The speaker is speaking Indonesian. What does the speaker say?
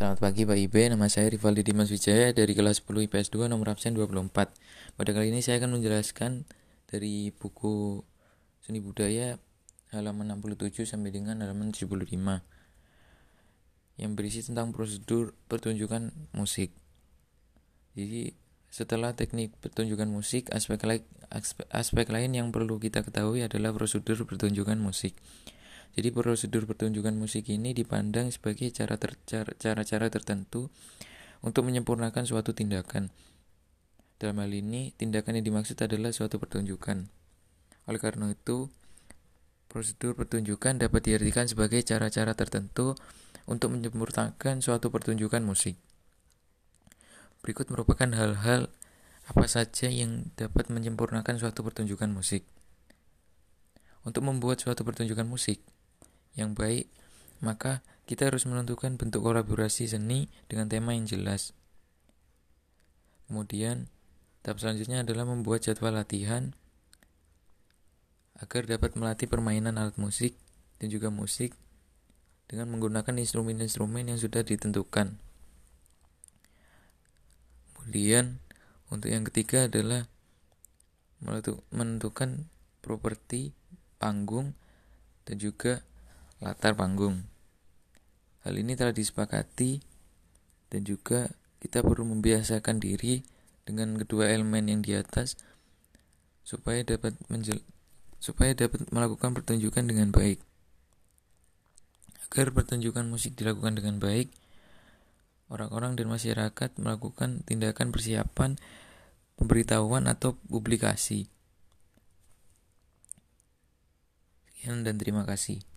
Selamat pagi Pak Ibe, nama saya Rivaldi Dimas Wijaya dari kelas 10 IPS 2 nomor absen 24. Pada kali ini saya akan menjelaskan dari buku Seni Budaya halaman 67 sampai dengan halaman 75 yang berisi tentang prosedur pertunjukan musik. Jadi setelah teknik pertunjukan musik, aspek, aspek, aspek lain yang perlu kita ketahui adalah prosedur pertunjukan musik. Jadi prosedur pertunjukan musik ini dipandang sebagai cara cara-cara tertentu untuk menyempurnakan suatu tindakan. Dalam hal ini, tindakan yang dimaksud adalah suatu pertunjukan. Oleh karena itu, prosedur pertunjukan dapat diartikan sebagai cara-cara tertentu untuk menyempurnakan suatu pertunjukan musik. Berikut merupakan hal-hal apa saja yang dapat menyempurnakan suatu pertunjukan musik. Untuk membuat suatu pertunjukan musik, yang baik, maka kita harus menentukan bentuk kolaborasi seni dengan tema yang jelas. Kemudian, tahap selanjutnya adalah membuat jadwal latihan agar dapat melatih permainan alat musik dan juga musik dengan menggunakan instrumen-instrumen yang sudah ditentukan. Kemudian, untuk yang ketiga adalah menentukan properti panggung dan juga latar panggung. Hal ini telah disepakati dan juga kita perlu membiasakan diri dengan kedua elemen yang di atas supaya dapat menjel supaya dapat melakukan pertunjukan dengan baik. Agar pertunjukan musik dilakukan dengan baik, orang-orang dan masyarakat melakukan tindakan persiapan pemberitahuan atau publikasi. Sekian dan terima kasih.